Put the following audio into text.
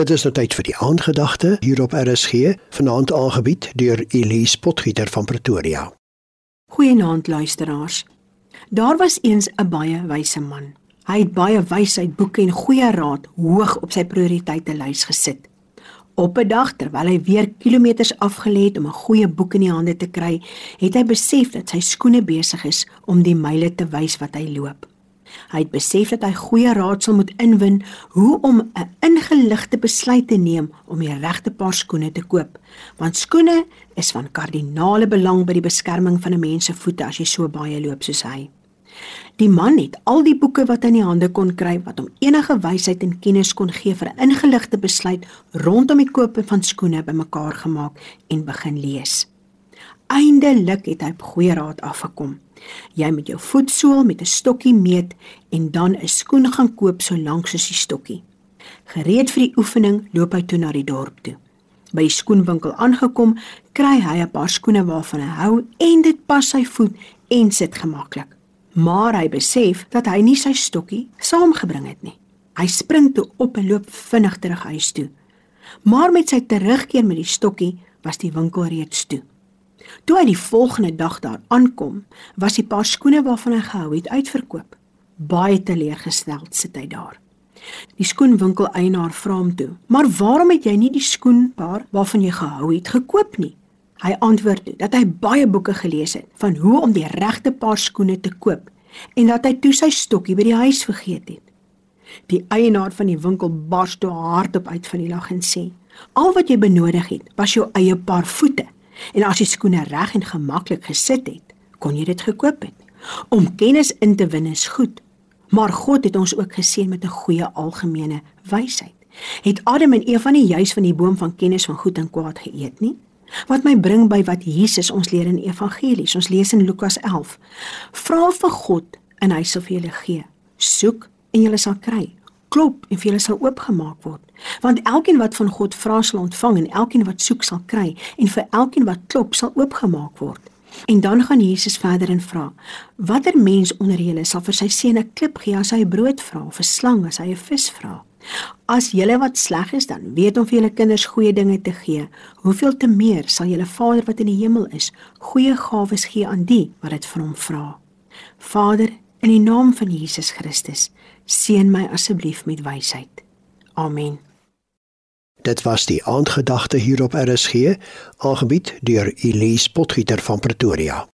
Dit is nou tyd vir die aandgedagte hier op RSG, vanaand aangebied deur Elise Potgieter van Pretoria. Goeienaand luisteraars. Daar was eens 'n baie wyse man. Hy het baie wysheid boeke en goeie raad hoog op sy prioriteitelys gesit. Op 'n dag terwyl hy weer kilometers afgelê het om 'n goeie boek in die hande te kry, het hy besef dat sy skoene besig is om die myle te wys wat hy loop. Hy het besef dat hy goeie raadsel moet inwin hoe om 'n ingeligte besluit te neem om die regte paar skoene te koop, want skoene is van kardinale belang by die beskerming van 'n mens se voete as jy so baie loop soos hy. Die man het al die boeke wat hy in die hande kon kry wat hom enige wysheid en kennis kon gee vir 'n ingeligte besluit rondom die koop van skoene bymekaar gemaak en begin lees. Eindelik het hy op goeie raad afgekom. Jy met jou voetsool met 'n stokkie meet en dan 'n skoen gaan koop so lank soos die stokkie. Gereed vir die oefening, loop hy toe na die dorp toe. By die skoenwinkel aangekom, kry hy 'n paar skoene waarvan hy hou en dit pas sy voet en sit gemaklik maar hy besef dat hy nie sy stokkie saamgebring het nie. Hy spring toe op en loop vinnig terug huis toe. Maar met sy terugkeer met die stokkie was die winkel reeds toe. Toe hy die volgende dag daar aankom, was die paar skoene waarvan hy gehou het uitverkoop. Baie teleurgestel sit hy daar. Die skoenwinkel eienaar vra hom toe: "Maar waarom het jy nie die skoenpaar waarvan jy gehou het gekoop nie?" Hy antwoord toe dat hy baie boeke gelees het van hoe om die regte paar skoene te koop en dat hy toe sy stokkie by die huis vergeet het. Die eienaar van die winkel bars toe hardop uit van die lag en sê: "Al wat jy benodig het, was jou eie paar voete. En as jy skoene reg en gemaklik gesit het, kon jy dit gekoop het. Om kennis in te win is goed, maar God het ons ook geseën met 'n goeie algemene wysheid. Het Adam en Eva nie juis van die boom van kennis van goed en kwaad geëet nie?" Wat my bring by wat Jesus ons leer in Evangelies. Ons lees in Lukas 11. Vra vir God en hy sal vir julle gee. Soek en julle sal kry. Klop en vir julle sal oopgemaak word. Want elkeen wat van God vra sal ontvang en elkeen wat soek sal kry en vir elkeen wat klop sal oopgemaak word. En dan gaan Jesus verder en vra: Watter mens onder julle sal vir sy seun 'n klip gee as hy brood vra of 'n slang as hy 'n vis vra? As julle wat sleg is dan weet om vir julle kinders goeie dinge te gee, hoeveel te meer sal julle Vader wat in die hemel is, goeie gawes gee aan die wat dit van hom vra. Vader, in die naam van Jesus Christus, seën my asseblief met wysheid. Amen. Dit was die aandgedagte hier op RSG, aangebied deur Elise Potgieter van Pretoria.